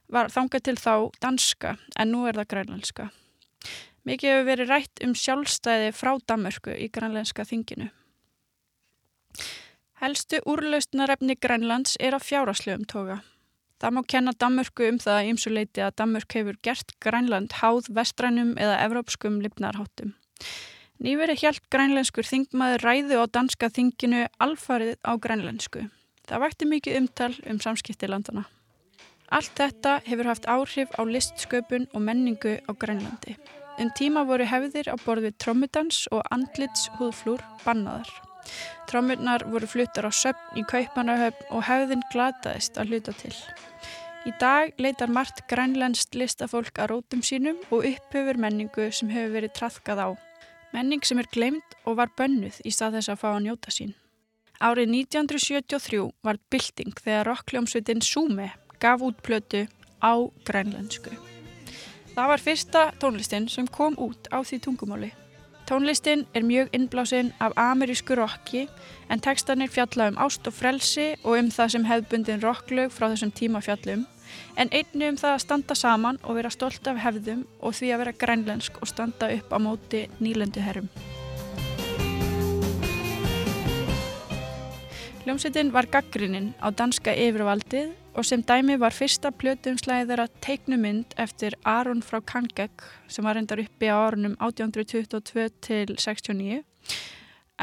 var þangað til þá danska en nú er það grænlenska. Mikið hefur verið rætt um sjálfstæði frá Danmörku í grænlenska þinginu. Helstu úrlaustnarefni Grænlands er að fjáraslegum toga. Það má kenna Danmörku um það að ymsuleiti að Danmörk hefur gert Grænland háð vestrænum eða evrópskum lifnarháttum. Nýveri hjælt grænlenskur þingmaður ræðu á danska þinginu alfarið á grænlensku. Það vækti mikið umtal um samskipti landana. Allt þetta hefur haft áhrif á listsköpun og menningu á Grænlandi. Um tíma voru hefðir á borð við trommudans og andlits húðflúr bannaðar. Trómurnar voru fluttar á söfn í Kaupanahöfn og hefðin glataðist að hluta til. Í dag leitar margt grænlenskt listafólk að rótum sínum og upphefur menningu sem hefur verið trafkað á. Menning sem er gleymd og var bönnuð í stað þess að fá að njóta sín. Árið 1973 var bylting þegar rockljómsveitin Sume gaf út plötu á grænlensku. Það var fyrsta tónlistin sem kom út á því tungumáli. Tónlistin er mjög innblásinn af amerísku rocki en textanir fjalla um ást og frelsi og um það sem hefðbundin rocklaug frá þessum tíma fjallum en einni um það að standa saman og vera stolt af hefðum og því að vera grænlensk og standa upp á móti nýlendu herrum. Hljómsveitin var gaggrinnin á danska yfirvaldið og sem dæmi var fyrsta plötumslæði þeirra teiknumynd eftir Aron frá Kangek sem var reyndar uppi á árunum 1822 til 69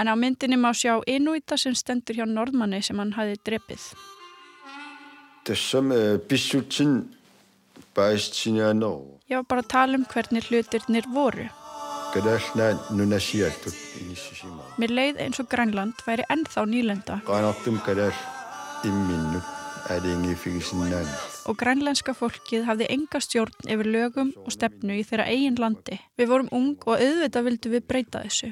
en á myndinni má sjá Inuita sem stendur hjá Norðmanni sem hann hafi drepið. Þessum bísútin bæst sinja ná. Ég var bara að tala um hvernig hlutirnir voru. Í. Mér leið eins og Grænland væri ennþá nýlenda imminnu æringi fyrir sinna. Og grænlenska fólkið hafði enga stjórn yfir lögum og stefnu í þeirra eigin landi. Við vorum ung og auðvitað vildum við breyta þessu.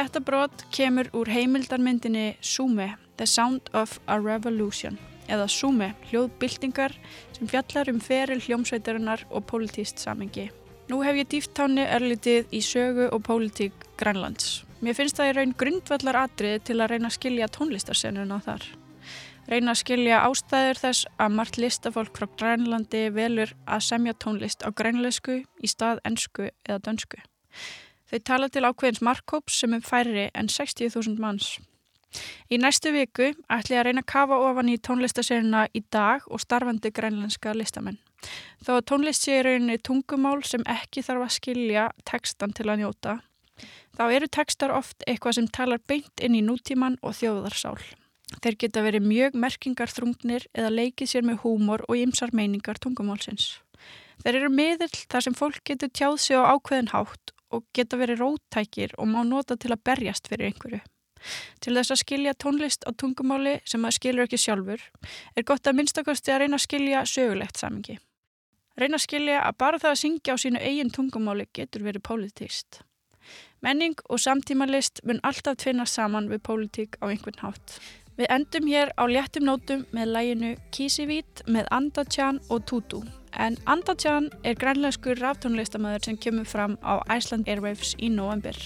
Þetta brot kemur úr heimildarmyndinni Sume, The Sound of a Revolution eða Sume, hljóðbyltingar sem fjallar um feril hljómsveitarinnar og pólitíst samengi. Nú hef ég dýft tánu örlítið í sögu og pólitík Grænlands. Mér finnst það í raun grundvallar atriði til að reyna að skilja tónlistarsennuna þar. Reyna að skilja ástæður þess að margt listafólk frá Grænlandi velur að semja tónlist á grænlesku í stað ensku eða dönsku. Þau tala til ákveðins markkóps sem er færri en 60.000 manns. Í næstu viku ætli ég að reyna að kafa ofan í tónlistasérina í dag og starfandi grænlenska listamenn. Þó að tónlist sé rauninni tungumál sem ekki þarf að skilja tekstan til að njóta, þá eru tekstar oft eitthvað sem talar beint inn í nútíman og þjóðarsál. Þeir geta verið mjög merkingar þrungnir eða leikið sér með húmor og ymsar meiningar tungumálsins. Þeir eru miðill þar sem fólk getur tjáð sig á ákveðin hátt og geta verið róttækir og má nota til að berjast fyrir einhverju. Til þess að skilja tónlist á tungumáli sem maður skilur ekki sjálfur er gott að minnstakosti að reyna að skilja sögulegt samingi. Reyna að skilja að bara það að syngja á sínu eigin tungumáli getur verið pólitíst. Menning og samtímalist mun alltaf tvinnast saman við pólitík á einhvern hátt. Við endum hér á léttum nótum með læginu Kisivít með Andachan og Tutu. En Andachan er grænlegskur ráftónlistamöður sem kemur fram á Iceland Airwaves í november.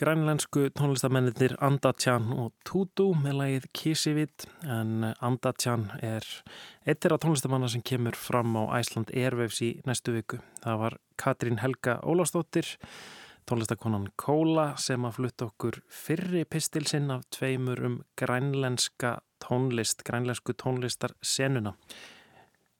Grænlensku tónlistamennir Andachan og Tutu með lagið Kisivit en Andachan er eitt þeirra tónlistamanna sem kemur fram á Æsland Airwaves í næstu viku. Það var Katrín Helga Ólafsdóttir, tónlistakonan Kóla sem að flutta okkur fyrri pistil sinn af tveimur um grænlenska tónlist, grænlensku tónlistar senuna.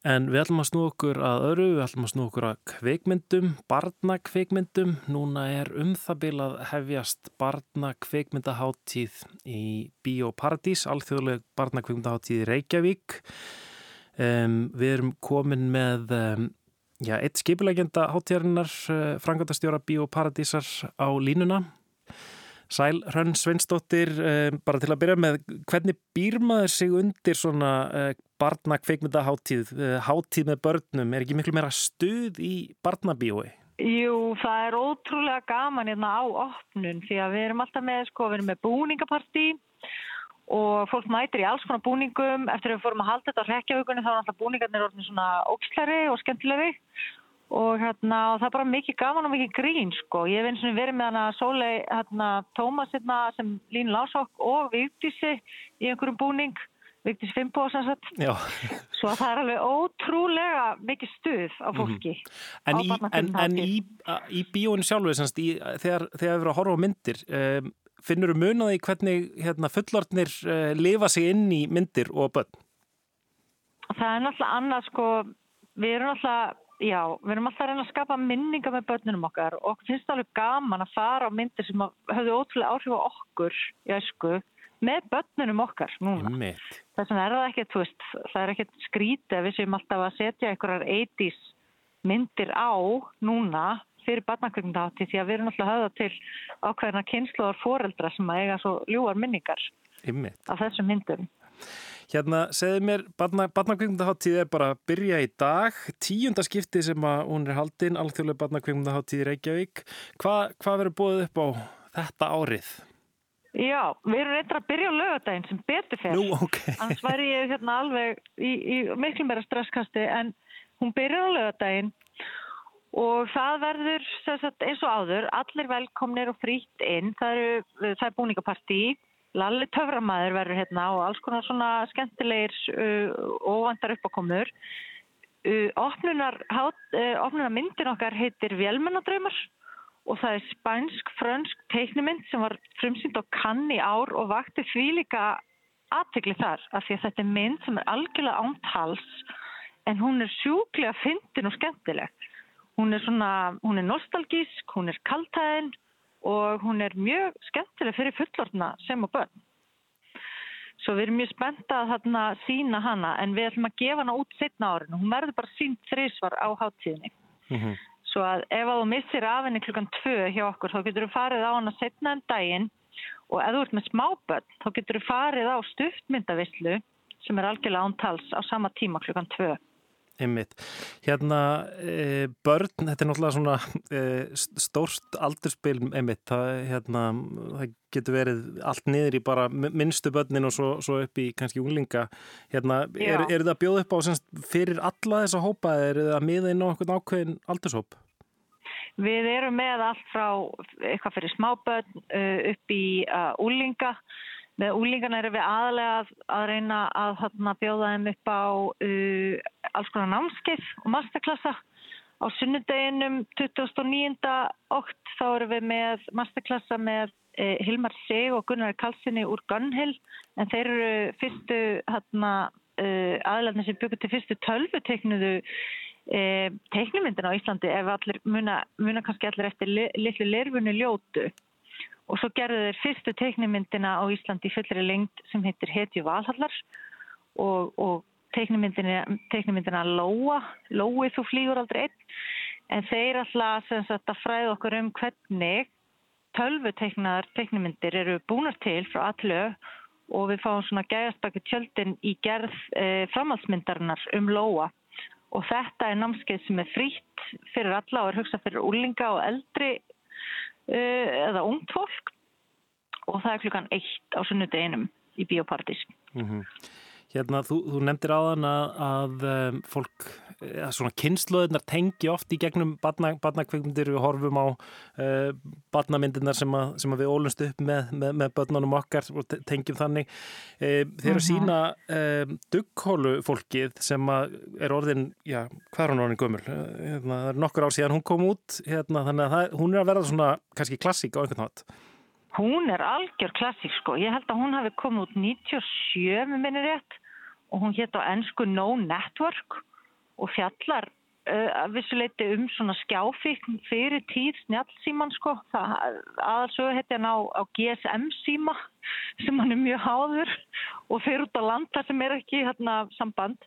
En við ætlum að snú okkur að öru, við ætlum að snú okkur að kveikmyndum, barnakveikmyndum. Núna er um það bil að hefjast barnakveikmyndaháttíð í Bíóparadís, alþjóðleg barnakveikmyndaháttíð í Reykjavík. Um, við erum komin með um, já, eitt skipulegenda hátíðarinnar, uh, frangandastjóra Bíóparadísar á línuna. Sæl Hrönn Sveinsdóttir, uh, bara til að byrja með, hvernig býr maður sig undir svona uh, barna kveikmyndaháttíð, uh, háttíð með börnum? Er ekki miklu meira stuð í barnabíói? Jú, það er ótrúlega gaman hérna á opnun því að við erum alltaf með, sko, við erum með búningapartí og fólk mætir í alls konar búningum. Eftir að við fórum að halda þetta á rekjavögunni þá er alltaf búningarnir orðin svona ókslæri og skemmtilegri og hérna og það er bara mikið gaman og mikið grín, sko. Ég hef eins og verið með hana Sólei, hérna Tómas hérna sem Lín Lásák og Vigdísi í einhverjum búning, Vigdísi Fimbo sem sagt. Já. Svo að það er alveg ótrúlega mikið stuð á fólki. En á í, en, en í, í bíóinu sjálfu, þegar, þegar við erum að horfa á myndir, um, finnur þú munaði hvernig hérna, fullortnir uh, lifa sig inn í myndir og börn? Það er náttúrulega annað sko, við erum náttúrulega, já, við erum alltaf að reyna að skapa minningar með börnunum okkar og finnst það alveg gaman að fara á myndir sem að höfðu ótrúlega áhrif á okkur í æsku með börnunum okkar núna. Þess vegna er það ekkert, þú veist, það er ekkert skrítið að við séum alltaf að setja einhverjar 80s myndir á núna fyrir barnakvöngdahátti því að við erum alltaf að höfða til ákveðina kynsluðar foreldra sem að eiga svo ljúar minningar Einmitt. af þessum myndum. Hérna, segðu mér, barna, barnakveikmyndaháttíð er bara að byrja í dag, tíunda skipti sem að hún er haldinn, alþjóðlega barnakveikmyndaháttíð í Reykjavík. Hva, hvað verður búið upp á þetta árið? Já, við erum reyndar að byrja á lögadaginn sem betur fer. Nú, ok. Annars væri ég hérna alveg í, í miklu meira stresskasti en hún byrjar á lögadaginn og það verður sagt, eins og áður, allir velkomnir og frýtt inn. Það, eru, það er búningapartí, Lalli Töframæður verður hérna og alls konar svona skemmtilegir uh, óvandar uppákomur. Uh, opnunar, hát, uh, opnunar myndin okkar heitir Vélmennadraumar og það er spænsk-frönsk teiknumynd sem var frumsýnd á kann í ár og vakti því líka aðtegli þar af því að þetta er mynd sem er algjörlega ántals en hún er sjúklega fyndin og skemmtileg. Hún er svona, hún er nostalgísk, hún er kaltæðin og hún er mjög skemmtileg fyrir fullorðna sem og börn. Svo við erum mjög spennt að þarna sína hana en við ætlum að gefa hana út setna árinu. Hún verður bara sínt þrísvar á hátíðinni. Svo að ef þú missir af henni klukkan tvö hjá okkur þá getur þú farið á hana setna en daginn og ef þú ert með smábörn þá getur þú farið á stuftmyndavislu sem er algjörlega ántals á sama tíma klukkan tvö. Einmitt. Hérna, e, börn, þetta er náttúrulega svona e, stórst aldurspil einmitt, það, hérna, það getur verið allt niður í bara minnstu börnin og svo, svo upp í kannski unglinga. Hérna, er, er það að bjóða upp á semst, fyrir alla þessa hópa eða er það að miða inn á okkur ákveðin aldurshóp? Við erum með allt frá eitthvað fyrir smábörn uh, upp í uh, úlinga. Með úlingana erum við aðalega að, reyna að þarna, bjóða þeim upp á uh, alls konar námskeið og masterklassa. Á sunnudeginum 29. okt þá erum við með masterklassa með uh, Hilmar Sig og Gunnar Karlssoni úr Gunnhill en þeir eru fyrstu hérna, uh, aðlæðin sem byggur til fyrstu tölvuteknuðu e, teiknumyndina á Íslandi ef allir muna, muna kannski allir eftir li, litlu lerfunni ljótu. Og svo gerðu þeir fyrstu teiknumyndina á Íslandi í fullri lengt sem heitir Hetju Valhallar. Og, og teiknumyndina, teiknumyndina Lóa, Lói þú flýgur aldrei einn. En þeir alltaf að fræða okkur um hvernig tölvuteiknaðar teiknumyndir eru búnar til frá allu og við fáum svona gæðastakku tjöldin í gerð e, framhaldsmyndarinnar um Lóa og þetta er námskeið sem er frítt fyrir alla og er hugsað fyrir úlinga og eldri uh, eða ungt fólk og það er klukkan eitt á sunnudeginum í biopartís. Mm Hérna, þú, þú nefndir áðan að, að um, fólk, að svona kynnslóðunar tengi oft í gegnum barna, barnakveikmyndir, við horfum á uh, barnamyndirnar sem, að, sem að við ólumst upp með, með, með börnunum okkar og te- tengjum þannig. Uh, þeir eru Mhm. sína uh, dugghólu fólkið sem er orðin, já, hvað er hún orðin gömul? Hérna, það er nokkur ár síðan hún kom út, hérna, þannig að það, hún er að verða svona kannski klassík á einhvern nátt. Hún er algjör klassík sko. Ég held að hún hafi komið út 97 með minni rétt og hún hétt á ennsku No Network og fjallar að vissuleiti um svona skjáfíkn fyrir tíð snjallsíman sko. Aðalsögu heiti hann á, á GSM síma sem hann er mjög háður og fyrir út á landa sem er ekki hérna, samband.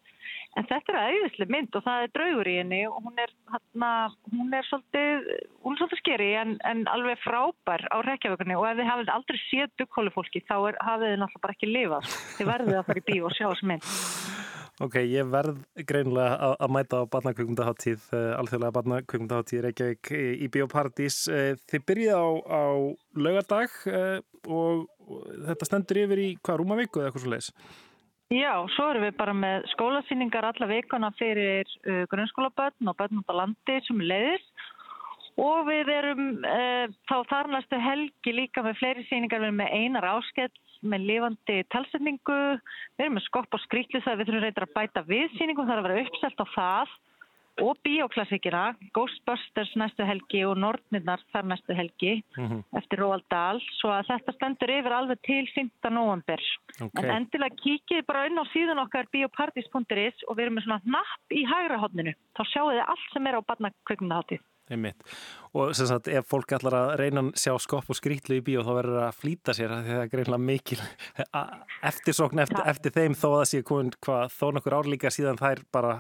En þetta er æðislega mynd og það er draugur í henni og hún er, hérna, hún er svolítið, svolítið skeri en, en alveg frábær á rekjavökunni og ef þið hafið aldrei séð dugkólufólki þá er, hafið þið náttúrulega bara ekki lifað. Þið verðið að fara í bíó og sjá þessu mynd. Ok, ég verð greinilega að, mæta á barnakvöngundaháttíð, uh, alþjóðlega barnakvöngundaháttíð Reykjavík í, í Bíóparadís. Uh, þið byrjið á, á laugardag og, þetta stendur yfir í hvað, rúmavíku eða eitthvað svo leiðis? Já, svo erum við bara með skólasýningar alla vikuna fyrir grunnskólabötn og bötn út á landi sem leiðis og við erum uh, þá þar næstu helgi líka með fleiri sýningar, við erum með einar áskell með lifandi talsetningu, við erum með skopp og skrýtlisað, við þurfum reyndar að bæta við sýningum, það er að vera uppselt á það og bíóklassíkina, Ghostbusters næstu helgi og Nordnirnar þar næstu helgi Mhm. eftir Róald Dahl, svo að þetta stendur yfir alveg til 5. november. Ok. En endilega kíkið bara inn á síðan okkar biopartys.is og við erum með svona napp í hægra hodninu. Þá sjáu þið allt sem er á barnakveikmyndaháttið. Einmitt. Og sem sagt, ef fólk ætlar að reyna að sjá skopp og skrýtlu í bíó þá verður það að flýta sér því það er greinlega mikil eftirsókn eftir, Ja. eftir þeim þó að það sé komin hvað þó nokkur ár líka síðan þær bara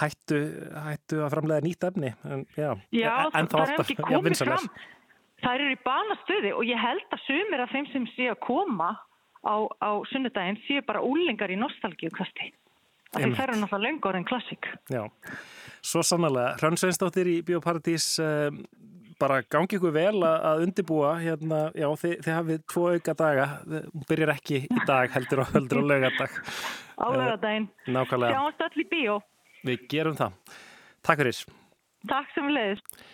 hættu, hættu að framlega nýtt efni. En, já, Já, en það er ekki komið fram. Það eru í banastuði og ég held að sumir af þeim sem séu að koma á, á sunnudaginn séu bara úlingar í því Einmitt. það eru náttúrulega löngur en klassik. Já, svo sannlega. Hrönn Sveinsdóttir í Bíóparadís, um, bara gangi ykkur vel að, undibúa hérna, já, þið, þið hafið tvo auka daga, hún byrjar ekki í dag heldur og heldur og laugardag. Á laugardaginn. Nákvæmlega, Sjáumst öll í bíó. við gerum það. Takk fyrir. Takk sem leiðist.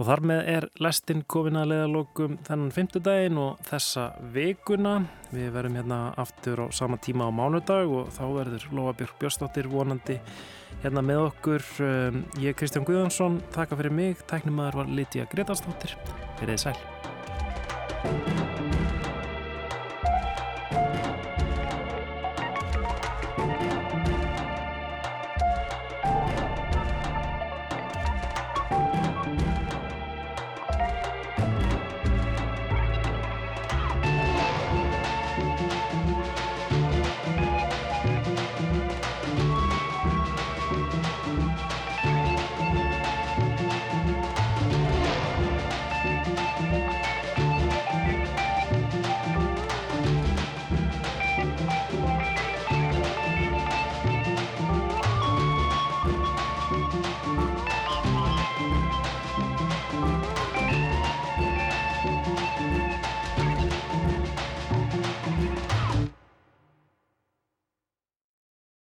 Og þar með er lestin komin að leiðalokum þennan fymtudaginn og þessa vikuna. Við verum hérna aftur á sama tíma á mánudag og þá verður Lóa Björk Björnsdóttir vonandi hérna með okkur. Um, Ég er Kristján Guðjónsson, þakka fyrir mig. Tæknimaður var Lítiða Gretarsdóttir. Verðið sæl.